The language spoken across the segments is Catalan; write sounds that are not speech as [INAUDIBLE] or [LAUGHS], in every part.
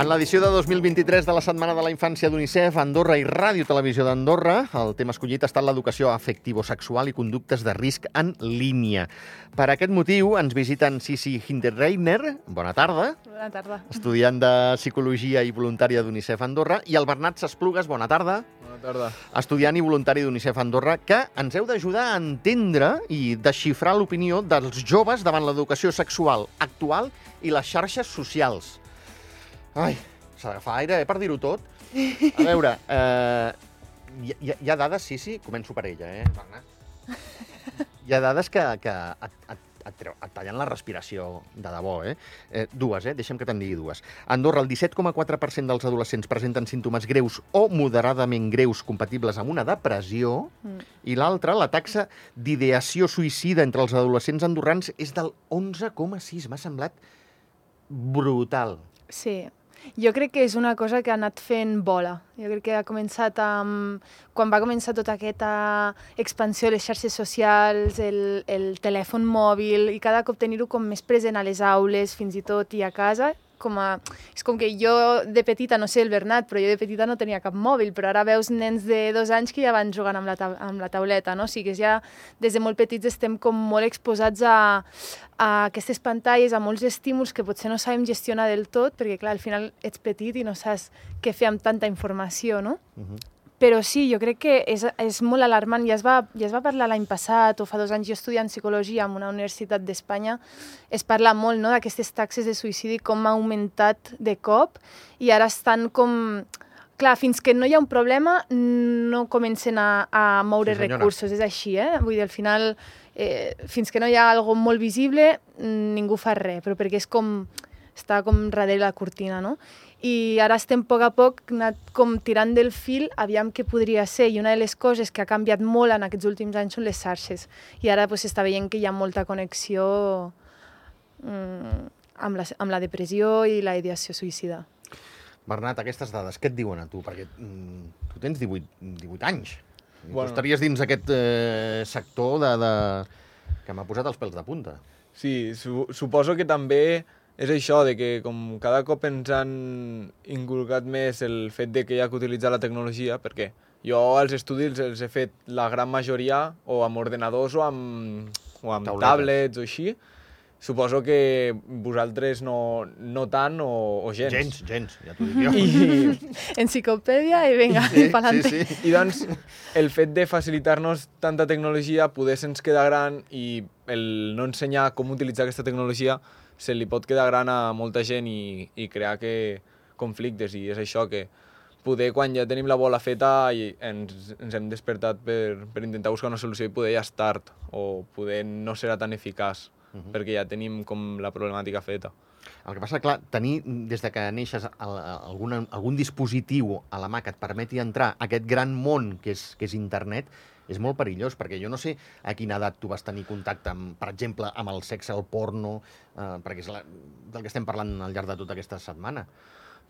En l'edició de 2023 de la Setmana de la Infància d'UNICEF, Andorra i Ràdio Televisió d'Andorra, el tema escollit ha estat l'educació afectivo-sexual i conductes de risc en línia. Per aquest motiu ens visiten Sisi Hinterreiner, bona tarda, Bona tarda. estudiant de Psicologia i voluntària d'UNICEF Andorra, i el Bernat Sasplugues, bona tarda, Bona tarda. estudiant i voluntari d'UNICEF Andorra, que ens heu d'ajudar a entendre i desxifrar l'opinió dels joves davant l'educació sexual actual i les xarxes socials. Ai, s'ha d'agafar aire, eh, per dir-ho tot. A veure, eh, hi, hi, ha dades, sí, sí, començo per ella, eh, Bernat? Hi ha dades que, que et, et, et, treu, et tallen la respiració de debò, eh? eh dues, eh? Deixem que te'n digui dues. A Andorra, el 17,4% dels adolescents presenten símptomes greus o moderadament greus compatibles amb una depressió, Mm. i l'altra, la taxa d'ideació suïcida entre els adolescents andorrans és del 11,6. M'ha semblat brutal. Sí, jo crec que és una cosa que ha anat fent bola. Jo crec que ha començat amb... Quan va començar tota aquesta expansió de les xarxes socials, el, el telèfon mòbil, i cada cop tenir-ho com més present a les aules, fins i tot i a casa, com a... És com que jo de petita, no sé el Bernat, però jo de petita no tenia cap mòbil, però ara veus nens de dos anys que ja van jugant amb la, ta amb la tauleta, no? O sigui que ja des de molt petits estem com molt exposats a, a aquestes pantalles, a molts estímuls que potser no sabem gestionar del tot, perquè clar, al final ets petit i no saps què fer amb tanta informació, no? Uh -huh. Però sí, jo crec que és, és molt alarmant. Ja es, va, ja es va parlar l'any passat o fa dos anys jo estudiant psicologia en una universitat d'Espanya. Es parla molt no, d'aquestes taxes de suïcidi, com ha augmentat de cop i ara estan com... Clar, fins que no hi ha un problema no comencen a, a moure Sí, senyora. recursos, és així, eh? Vull dir, al final, eh, fins que no hi ha algo molt visible, ningú fa res, però perquè és com... està com darrere la cortina, no? I ara estem a poc a poc anat com tirant del fil aviam què podria ser i una de les coses que ha canviat molt en aquests últims anys són les xarxes i ara pues, s'està veient que hi ha molta connexió mm, amb, la, amb la depressió i la ideació suïcida. Bernat, aquestes dades, què et diuen a tu? Perquè mm, tu tens 18, 18 anys. I Bueno. Tu estaries dins aquest eh, sector de, de... que m'ha posat els pèls de punta. Sí, su suposo que també és això, de que com cada cop ens han inculcat més el fet de que hi ha que utilitzar la tecnologia, perquè jo els estudis els he fet la gran majoria o amb ordenadors o amb, o amb Tauletes. tablets o així. Suposo que vosaltres no, no tant o, o gens. Gens, gens, ja t'ho dic jo. I, [LAUGHS] Enciclopèdia i vinga, sí, sí, [LAUGHS] pa'lante. sí, sí. I doncs, el fet de facilitar-nos tanta tecnologia, poder se'ns queda gran i el no ensenyar com utilitzar aquesta tecnologia se li pot quedar gran a molta gent i, i crear que conflictes. I és això que poder, quan ja tenim la bola feta, i ens, ens hem despertat per, per intentar buscar una solució i poder ja és tard, o poder no serà tan eficaç, uh -huh. perquè ja tenim com la problemàtica feta. El que passa, clar, tenir des de que neixes algun, algun dispositiu a la mà que et permeti entrar a aquest gran món que és, que és internet és molt perillós, perquè jo no sé a quina edat tu vas tenir contacte, amb, per exemple, amb el sexe, el porno, eh, perquè és la, del que estem parlant al llarg de tota aquesta setmana.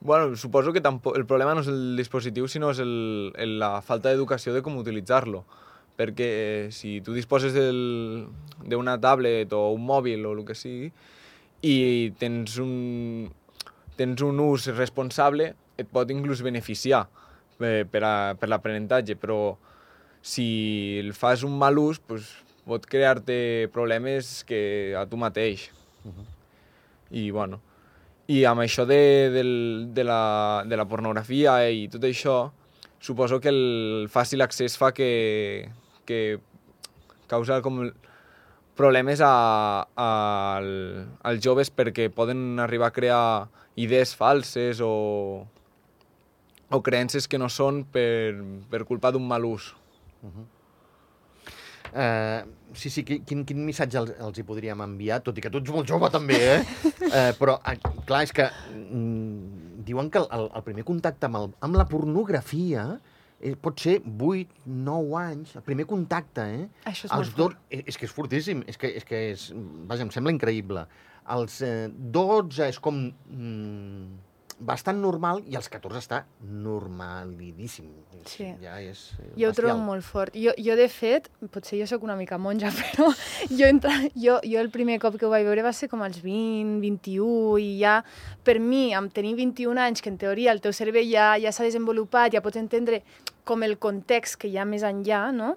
Bueno, suposo que tampoc, el problema no és el dispositiu, sinó és el, el, la falta d'educació de com utilitzar-lo. Perquè eh, si tu disposes d'una tablet o un mòbil o el que sigui i tens un, tens un ús responsable, et pot inclús beneficiar per, per, a, per l'aprenentatge, però si el fas un mal ús, pues, pot crear-te problemes que a tu mateix. I, bueno, i amb això de, del, de, la, de la pornografia i tot això, suposo que el fàcil accés fa que, que causa com problemes a, a, al- als joves perquè poden arribar a crear idees falses o, o creences que no són per, per culpa d'un mal ús. Eh, sí, sí, qui- quin, quin missatge els, els hi podríem enviar? Tot i que tu ets molt jove, també, eh? [LAUGHS] eh però, eh, clar, és que mm, diuen que el, el, primer contacte amb, el, amb la pornografia eh, pot ser 8, 9 anys, el primer contacte, eh? Això és Els molt dos, eh, és que és fortíssim, és que és, que és vaja, em sembla increïble. Els eh, 12 és com mm, bastant normal i als 14 està normalidíssim. Sí. Ja és eh, Jo ho trobo molt fort. Jo, jo de fet, potser jo sóc una mica monja, [LAUGHS] però jo, entra, jo, jo el primer cop que ho vaig veure va ser com als 20, 21, i ja, per mi, amb tenir 21 anys, que en teoria el teu cervell ja, ja s'ha desenvolupat, ja pots entendre com el context que hi ha més enllà, no?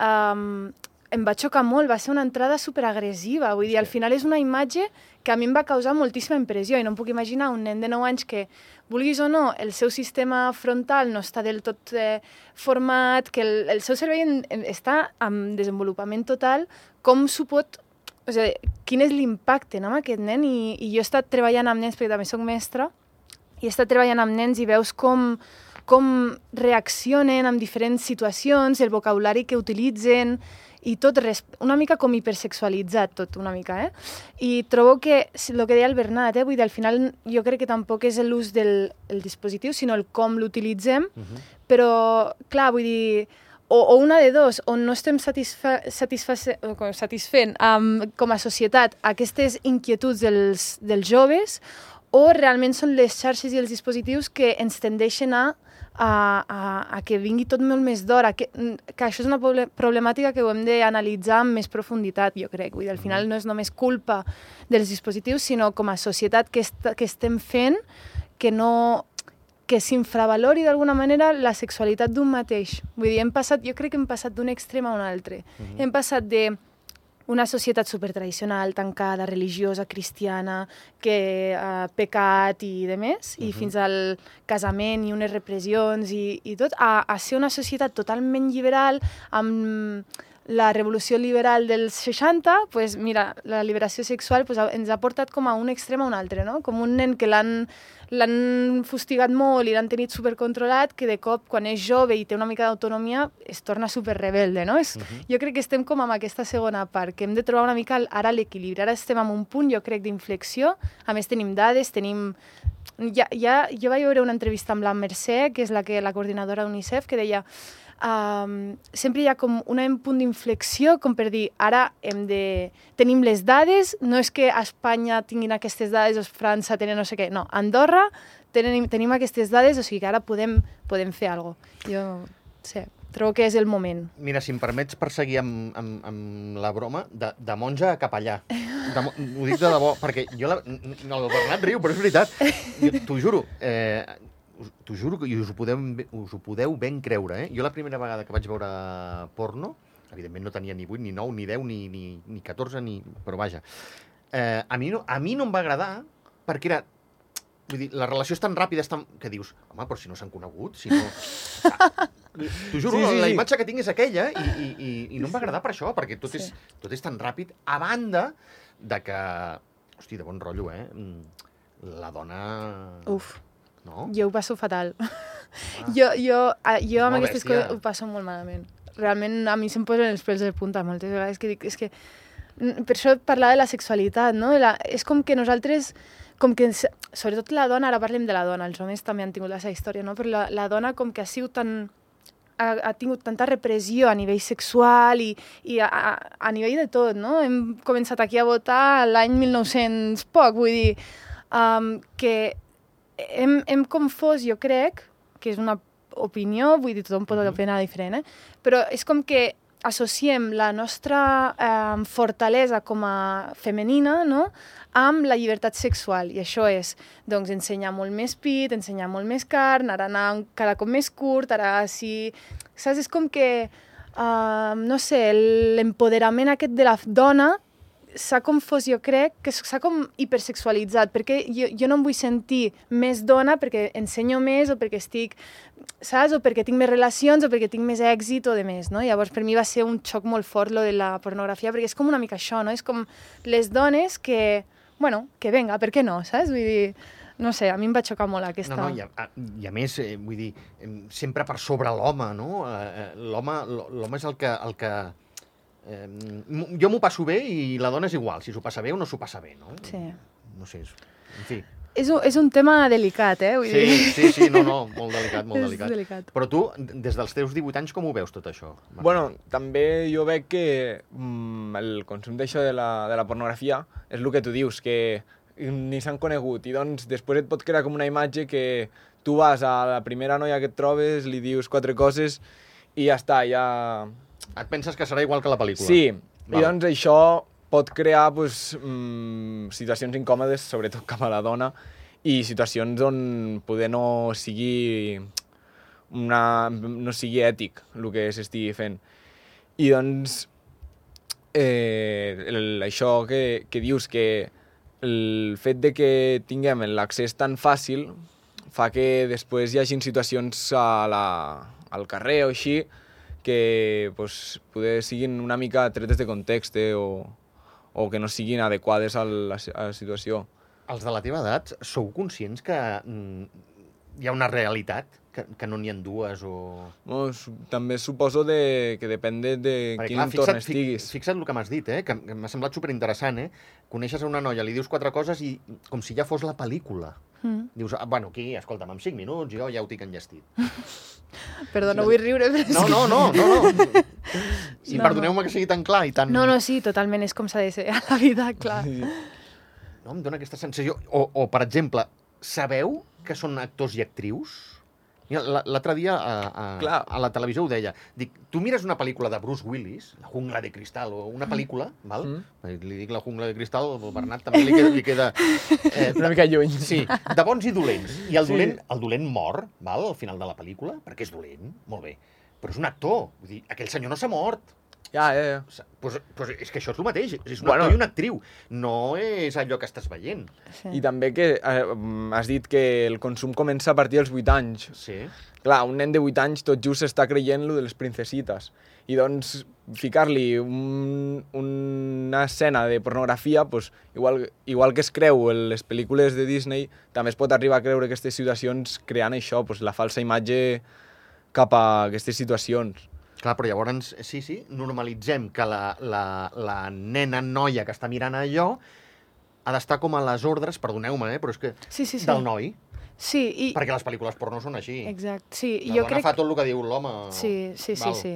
Um, em va xocar molt, va ser una entrada superagressiva, vull dir, al final és una imatge que a mi em va causar moltíssima impressió i no em puc imaginar un nen de 9 anys que, vulguis o no, el seu sistema frontal no està del tot eh, format, que el, el seu cervell en, en, està en desenvolupament total, com s'ho pot... O sigui, quin és l'impacte no, amb aquest nen? I, I jo he estat treballant amb nens, perquè també sóc mestra, i he estat treballant amb nens i veus com, com reaccionen en diferents situacions, el vocabulari que utilitzen, i tot res, una mica com hipersexualitzat tot, una mica, eh? I trobo que, el que deia el Bernat, eh? vull dir, al final jo crec que tampoc és l'ús del el dispositiu, sinó el com l'utilitzem, Mhm. però, clar, vull dir, o, o una de dos, on no estem satisfa, satisfent um, com a societat aquestes inquietuds dels, dels joves, o realment són les xarxes i els dispositius que ens tendeixen a, a, a, a que vingui tot molt més d'hora, que, que això és una proble- problemàtica que ho hem d'analitzar amb més profunditat, jo crec. Vull dir, al final no és només culpa dels dispositius, sinó com a societat que, est que estem fent que no que s'infravalori d'alguna manera la sexualitat d'un mateix. Vull dir, hem passat, jo crec que hem passat d'un extrem a un altre. Hem passat de una societat supertradicional, tancada, religiosa, cristiana, que ha pecat i de més, i fins al casament i unes repressions i, i tot, a, a ser una societat totalment liberal, amb la revolució liberal dels 60, pues mira, la liberació sexual pues, ens ha portat com a un extrem a un altre, no? Com un nen que l'han l'han fustigat molt i l'han tenit supercontrolat, que de cop, quan és jove i té una mica d'autonomia, es torna superrebelde, no? És, Jo crec que estem com amb aquesta segona part, que hem de trobar una mica ara l'equilibri. Ara estem en un punt, jo crec, d'inflexió. A més, tenim dades, tenim... Ja, ja, jo vaig veure una entrevista amb la Mercè, que és la, que, la coordinadora d'UNICEF, que deia um, sempre hi ha com un punt d'inflexió com per dir, ara hem de... tenim les dades, no és que a Espanya tinguin aquestes dades o França tenen no sé què, no, Andorra tenim, tenim aquestes dades, o sigui que ara podem, podem fer alguna cosa. Jo, sí, trobo que és el moment. Mira, si em permets perseguir amb, amb, amb la broma, de, de monja a capellà. De, ho dic de debò, perquè jo... La, n- n- el Bernat riu, però és veritat. T'ho juro. Eh, T'ho juro que us ho, podeu, us ho podeu ben creure, eh? Jo la primera vegada que vaig veure porno, evidentment no tenia ni 8, ni 9, ni 10, ni, ni, ni 14, ni... però vaja. Eh, a, mi no, a mi no em va agradar perquè era Vull dir, la relació és tan ràpida, és tan... que dius, home, però si no s'han conegut, si no... Ah, T'ho juro, Sí, sí, la sí. imatge que tinc és aquella i, i, i, i no em va agradar per això, perquè tot, Sí. és, tot és tan ràpid, a banda de que... Hosti, de bon rotllo, eh? Mm, La dona... Uf, No? jo ho passo fatal. jo, jo, ah, jo amb molt aquestes bèstia. coses ho passo molt malament. Realment a mi se'm posen els pèls de punta moltes vegades que dic, és que mm, per això parlava de la sexualitat, no? La, és com que nosaltres, com que, sobretot la dona, ara parlem de la dona, els homes també han tingut la seva història, no? però la, la dona com que ha sigut tan ha, ha tingut tanta repressió a nivell sexual i, i a, a, a nivell de tot, no? Hem començat aquí a votar l'any 1900 poc, vull dir, um, que hem, hem confós, jo crec, que és una opinió, vull dir, tothom pot Mhm. opinar diferent, eh? però és com que associem la nostra eh, fortalesa com a femenina no? amb la llibertat sexual. I això és doncs, ensenyar molt més pit, ensenyar molt més carn, ara anar cada cop més curt, ara si... Saps? És com que, uh, no sé, l'empoderament aquest de la dona s'ha confós, jo crec, que s'ha com hipersexualitzat, perquè jo, jo no em vull sentir més dona perquè ensenyo més o perquè estic, saps? O perquè tinc més relacions o perquè tinc més èxit o de més, no? Llavors, per mi va ser un xoc molt fort lo de la pornografia, perquè és com una mica això, no? És com les dones que, bueno, que venga, per què no, saps? Vull dir, no sé, a mi em va xocar molt aquesta... No, no, i a, a, i a més, eh, vull dir, em, sempre per sobre l'home, no? Eh, eh, l'home és el que... El que eh, jo m'ho passo bé i la dona és igual, si s'ho passa bé o no s'ho passa bé, no? Sí. No sé, és, en fi. És un, és un tema delicat, eh? Vull Sí, dir... sí, sí, no, no, molt delicat, molt [LAUGHS] és delicat. delicat. Però tu, des dels teus 18 anys, com ho veus tot això? Marc? Bueno, també jo veig que mm, el consum d'això de, la, de la pornografia és el que tu dius, que ni s'han conegut. I doncs després et pot crear com una imatge que tu vas a la primera noia que et trobes, li dius quatre coses i ja està, ja... Et penses que serà igual que la pel·lícula? Sí, Val. i doncs això pot crear pues, mm, situacions incòmodes, sobretot cap a la dona, i situacions on poder no sigui una, no sigui ètic el que s'estigui fent. I doncs, eh, el, això que, que dius, que el fet de que tinguem l'accés tan fàcil fa que després hi hagin situacions a la, al carrer o així que pues, poder siguin una mica tretes de context eh, o, o que no siguin adequades a la, a la situació. Els de la teva edat, sou conscients que mm, hi ha una realitat? Que, que no n'hi ha dues o... No, su també suposo de, que depèn de, de Perquè, quin clar, entorn fixa't, estiguis. Fi, fixa't el que m'has dit, eh? que, que m'ha semblat superinteressant. Eh? Coneixes a una noia, li dius quatre coses i com si ja fos la pel·lícula. Mm. Dius, ah, bueno, aquí, escolta'm, en cinc minuts jo ja ho tinc enllestit. [LAUGHS] Perdó, no vull riure, però No, no, no, no. [LAUGHS] no. I No, perdoneu-me que sigui tan clar i tan... No, no, sí, totalment, és com s'ha de ser a la vida, clar. Sí. No, em dóna aquesta sensació. O, o, per exemple, sabeu que són actors i actrius? L'altre dia a, a, Clar. a la televisió ho deia. Dic, tu mires una pel·lícula de Bruce Willis, La jungla de cristal, o una pel·lícula, val? Mm. Li dic La jungla de cristal, al Bernat també li queda... Li queda eh, Una mica lluny. Sí, de bons i dolents. I el Sí. dolent, el dolent mor, val, al final de la pel·lícula, perquè és dolent, molt bé. Però és un actor. Vull dir, aquell senyor no s'ha mort. Ja, ja, ja. Pues, pues és que això és el mateix. És un Bueno. actor i una actriu. No és allò que estàs veient. Sí. I també que eh, has dit que el consum comença a partir dels 8 anys. Sí. Clar, un nen de 8 anys tot just està creient lo de les princesites. I doncs ficar-li un, una escena de pornografia, pues, igual, igual que es creu en les pel·lícules de Disney, també es pot arribar a creure aquestes situacions creant això, pues, la falsa imatge cap a aquestes situacions. Clar, però llavors, sí, sí, normalitzem que la, la, la nena noia que està mirant allò ha d'estar com a les ordres, perdoneu-me, eh, però és que Sí, sí, sí. del noi, Sí, i... perquè les pel·lícules porno són així. Exacte, sí. La jo dona crec... fa tot el que diu l'home. Sí, sí, sí, Val. sí.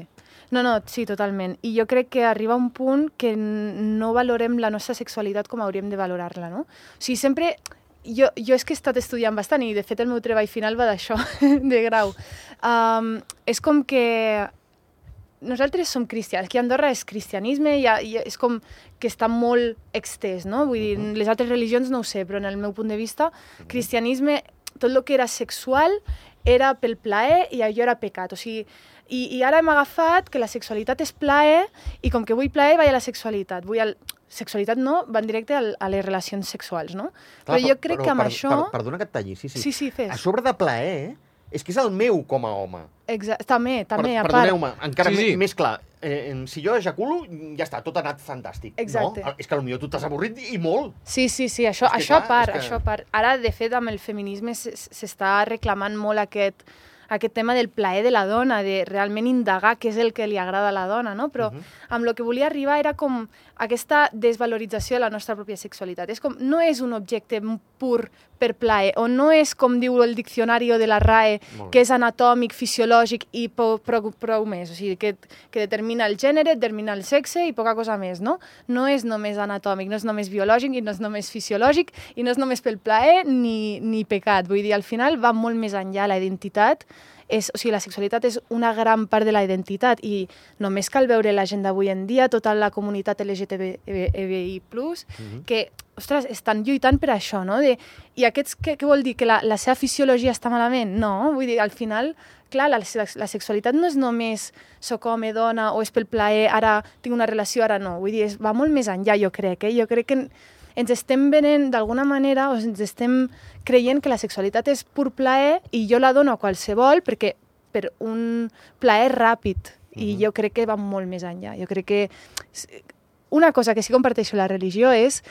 No, no, sí, totalment. I jo crec que arriba un punt que no valorem la nostra sexualitat com hauríem de valorar-la, no? O sigui, sempre... Jo, jo és que he estat estudiant bastant i, de fet, el meu treball final va d'això, [LAUGHS] de grau. Um, és com que nosaltres som cristians, aquí a Andorra és cristianisme i, i és com que està molt extès, no? Vull dir, les altres religions no ho sé, però en el meu punt de vista, cristianisme, tot el que era sexual era pel plaer i allò era pecat. O sigui, i, i ara hem agafat que la sexualitat és plaer i com que vull plaer vaig a la sexualitat. Vull al... Sexualitat no, van directe al, a les relacions sexuals, no? Clar, però jo crec que amb per, això... Per, perdona que et talli, sí, sí. Sí, sí, fes. A sobre de plaer, és que és el meu com a home. Exa també, també, per, a part. Perdoneu-me, encara Sí, sí, més clar. Eh, si jo ejaculo, ja està, tot ha anat fantàstic. Exacte. No? És que potser tu t'has avorrit i molt. Sí, sí, sí, això, És que això clar, a part, que- això a part. Ara, de fet, amb el feminisme s'està reclamant molt aquest, aquest tema del plaer de la dona, de realment indagar què és el que li agrada a la dona, no? Però Mhm. amb el que volia arribar era com aquesta desvalorització de la nostra pròpia sexualitat. És com, no és un objecte pur per plaer, o no és, com diu el diccionari de la RAE, que és anatòmic, fisiològic i prou, prou, prou més. O sigui, que, que determina el gènere, determina el sexe i poca cosa més, no? No és només anatòmic, no és només biològic i no és només fisiològic i no és només pel plaer ni, ni pecat. Vull dir, al final va molt més enllà la identitat és, o sigui, la sexualitat és una gran part de la identitat i només cal veure la gent d'avui en dia, tota la comunitat LGTBI+, Mhm. que, ostres, estan lluitant per això, no? De, I aquests, què, què vol dir? Que la, la seva fisiologia està malament? No, vull dir, al final, clar, la, la sexualitat no és només soc home, dona, o és pel plaer, ara tinc una relació, ara no. Vull dir, és, va molt més enllà, jo crec, eh? Jo crec que ens estem venent d'alguna manera, o ens estem creient que la sexualitat és pur plaer i jo la dono a qualsevol perquè per un plaer ràpid. I Mhm. jo crec que va molt més enllà. Jo crec que una cosa que sí comparteixo la religió és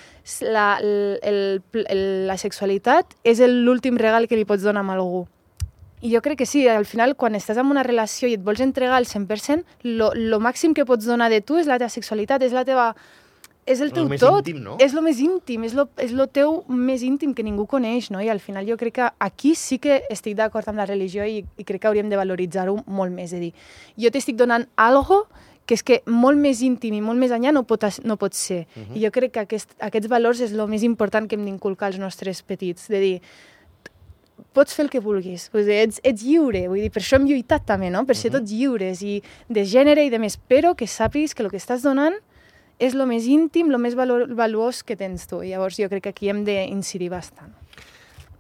la, el, el, el, la sexualitat és l'últim regal que li pots donar a algú. I jo crec que sí, al final, quan estàs en una relació i et vols entregar al 100%, lo, lo màxim que pots donar de tu és la teva sexualitat, és la teva... És el El teu més tot, íntim, no? és el més íntim, és lo, és lo teu més íntim que ningú coneix, no? I al final jo crec que aquí sí que estic d'acord amb la religió i, i crec que hauríem de valoritzar-ho molt més, és a dir, jo t'estic donant algo que és que molt més íntim i molt més enllà no pot, no pot ser. Mhm. Uh -huh. I jo crec que aquest, aquests valors és el més important que hem d'inculcar als nostres petits, de dir, pots fer el que vulguis, vull dir, ets, ets lliure, vull dir, per això hem lluitat també, no? per ser Mhm. tots lliures, i de gènere i de més, però que sàpiguis que el que estàs donant és el més íntim, el més valuós que tens tu. I llavors jo crec que aquí hem d'incidir bastant.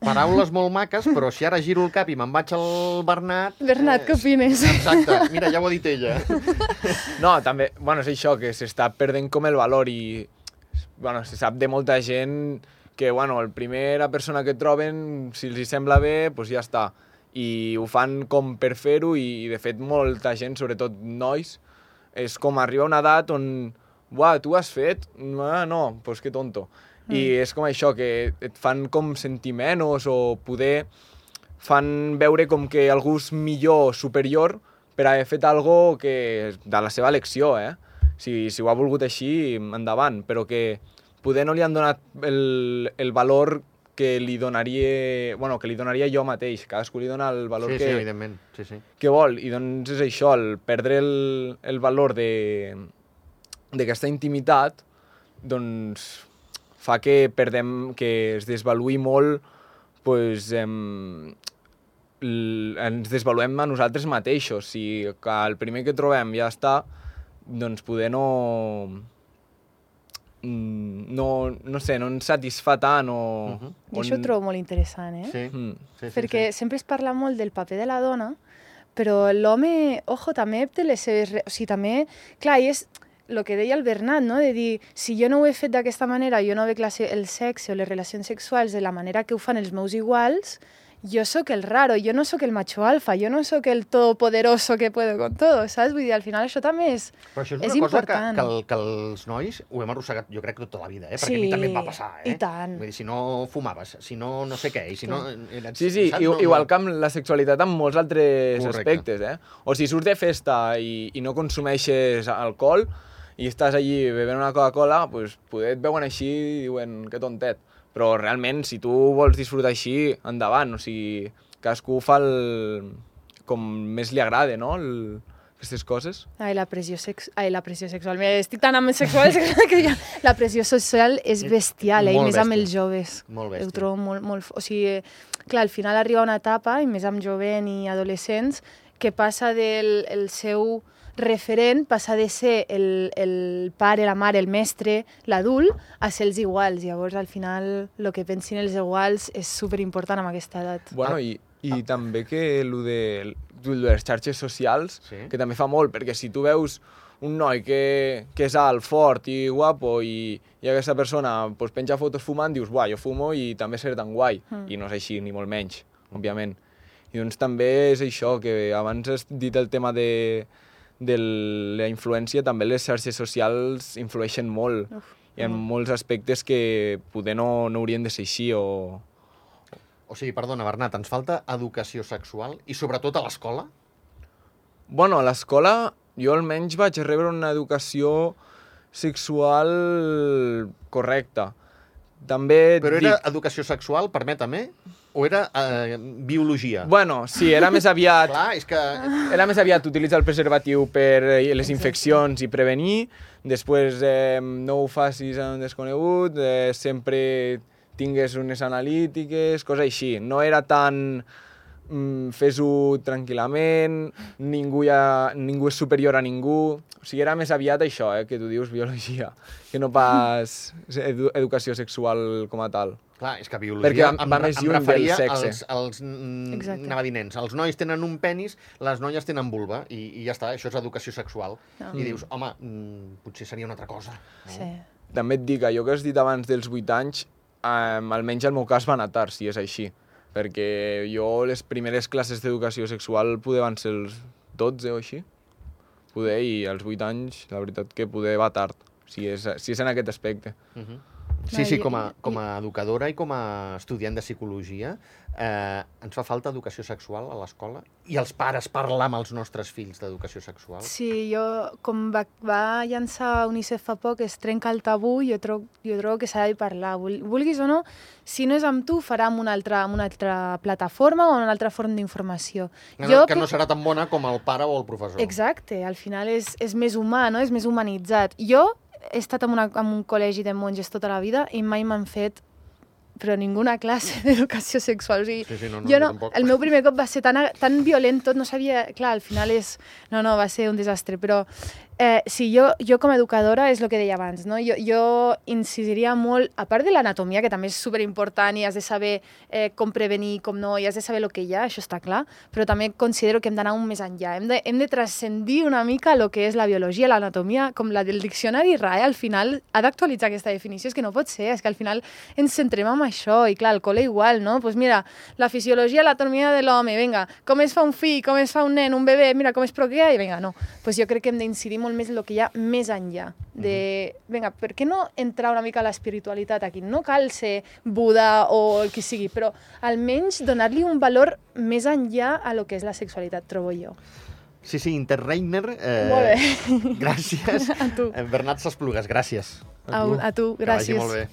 Paraules molt maques, però si ara giro el cap i me'n vaig al Bernat... Bernat, què opines? Exacte, mira, ja ho ha dit ella. [LAUGHS] No, també, bueno, és això, que s'està perdent com el valor i, bueno, se sap de molta gent que, bueno, el primera persona que troben, si els hi sembla bé, doncs ja està. I ho fan com per fer-ho i, de fet, molta gent, sobretot nois, és com arriba a una edat on, uah, tu has fet? Ah, no, doncs que tonto. Mm. I és com això, que et fan com sentir menys o poder fan veure com que algú és millor, superior, per haver fet algo que de la seva elecció, eh? Si, si ho ha volgut així, endavant, però que poder no li han donat el, el valor que li donaria, bueno, que li donaria jo mateix. Cadascú li dona el valor Sí, que, sí, evidentment. Sí, sí. que vol. I doncs és això, el perdre el, el valor de d'aquesta intimitat, doncs fa que perdem, que es desvaluï molt, pues, em, ens desvaluem a nosaltres mateixos. Si que el primer que trobem ja està, doncs poder no... No, no sé, no ens satisfà tant o... Uh -huh. I això ho trobo molt interessant, eh? Sí, Mm. sí, sí, Perquè sí. sempre es parla molt del paper de la dona, però l'home, ojo, també té les seves... O sigui, també... Clar, i és el que deia el Bernat, no? de dir, si jo no ho he fet d'aquesta manera, jo no veig el sexe o les relacions sexuals de la manera que ho fan els meus iguals, jo sóc el raro, jo no sóc el macho alfa, jo no sóc el todopoderoso que puedo con todo, saps? Vull dir, al final això també és... Però això és, és una cosa que, important. que, el, que els nois ho hem arrossegat, jo crec, tota la vida, eh? Perquè Sí, a mi també em va passar, eh? i tant. Vull dir, si no fumaves, si no no sé què, i si no... Eres, Sí, sí, saps? i, No- igual que amb la sexualitat en molts altres Correcte. aspectes, eh? O si surts de festa i, i no consumeixes alcohol i estàs allí bevent una Coca-Cola, pues, poder et veuen així i diuen que tontet. Però realment, si tu vols disfrutar així, endavant. O sigui, cadascú fa el... com més li agrada, no? El... aquestes coses. Ai, la pressió, sex... Ai, la pressió sexual. Mira, estic tan amb [LAUGHS] sexual que ja... La pressió social és bestial, eh? I més amb els joves. Molt Ho bèstia. trobo molt, molt... O sigui, eh, clar, al final arriba una etapa, i més amb jovent i adolescents, que passa del el seu referent, passa de ser el, el pare, la mare, el mestre, l'adult, a ser els iguals. Llavors, al final, el que pensin els iguals és superimportant amb aquesta edat. Bueno, Ah. i, i també que lo de, de les xarxes socials, Sí. que també fa molt, perquè si tu veus un noi que, que és alt, fort i guapo i, i aquesta persona pues, penja fotos fumant, dius, buah, jo fumo i també seré tan guai. Mm. I no és així, ni molt menys, òbviament. I doncs també és això, que abans has dit el tema de, de la influència, també les xarxes socials influeixen molt. Uf, Hi ha molt. molts aspectes que poder no, no haurien de ser així o, O sigui, perdona, Bernat, ens falta educació sexual i sobretot a l'escola? Bueno, a l'escola jo almenys vaig rebre una educació sexual correcta. També Però era dic... educació sexual, permètame, o era eh, biologia? Bueno, sí, era més aviat... [LAUGHS] Clar, és que... Era més aviat utilitzar el preservatiu per eh, les infeccions i prevenir, després eh, no ho facis en desconegut, eh, sempre tingues unes analítiques, coses així. No era tan mm, fes-ho tranquil·lament, ningú, ha, ningú és superior a ningú... O sigui, era més aviat això, eh, que tu dius biologia, que no pas edu educació sexual com a tal. Clar, és que Perquè biologia va- va em, més em lluny del referia sexe. als, als mm, Exacte. anava a dir nens. Els nois tenen un penis, les noies tenen vulva, i, i ja està, això és educació sexual. Ah. I dius, home, mm, potser seria una altra cosa. No? Sí. També et dic, allò que has dit abans dels 8 anys, um, almenys el meu cas va anar tard, si és així. Perquè jo les primeres classes d'educació sexual poder van ser els 12 o així. Poder, i als 8 anys, la veritat que poder va tard, si és, si és en aquest aspecte. Uh -huh. Sí, sí, I- com a, com a educadora i com a estudiant de psicologia, eh, ens fa falta educació sexual a l'escola i els pares parlar amb els nostres fills d'educació sexual. Sí, jo, com va, va llançar UNICEF fa poc, es trenca el tabú, jo trobo, jo trobo que s'ha de parlar. Vul- Vulguis o no, si no és amb tu, farà amb una altra, amb una altra plataforma o una altra forma d'informació. Que, Jo no, que no serà tan bona com el pare o el professor. Exacte, al final és, és més humà, no? és més humanitzat. Jo he estat en, una, en un col·legi de monges tota la vida i mai m'han fet però ninguna classe [LAUGHS] d'educació sexual. O sigui, Sí, sí, no, no, jo no, el meu primer cop va ser tan, tan violent, tot no sabia... Clar, al final és... No, no, va ser un desastre, però eh, sí, jo, jo com a educadora és el que deia abans, no? Jo, jo incidiria molt, a part de l'anatomia, que també és superimportant i has de saber eh, com prevenir, com no, i has de saber el que hi ha, això està clar, però també considero que hem d'anar un més enllà. Hem de, hem de transcendir una mica el que és la biologia, l'anatomia, com la del diccionari RAE, al final ha d'actualitzar aquesta definició, és que no pot ser, és que al final ens centrem en això, i clar, el col·le igual, no? Doncs pues mira, la fisiologia, l'anatomia de l'home, vinga, com es fa un fill, com es fa un nen, un bebè, mira com es procrea, i vinga, no. Doncs pues jo crec que hem d'incidir molt més en el que hi ha més enllà. De, vinga, per què no entrar una mica a l'espiritualitat aquí? No cal ser Buda o el que sigui, però almenys donar-li un valor més enllà a lo que és la sexualitat, trobo jo. Sí, sí, Interreiner. Eh, Molt bé. Gràcies. [LAUGHS] A tu. Eh, Bernat Sasplugues, gràcies. A, a tu, Que vagi gràcies. molt bé.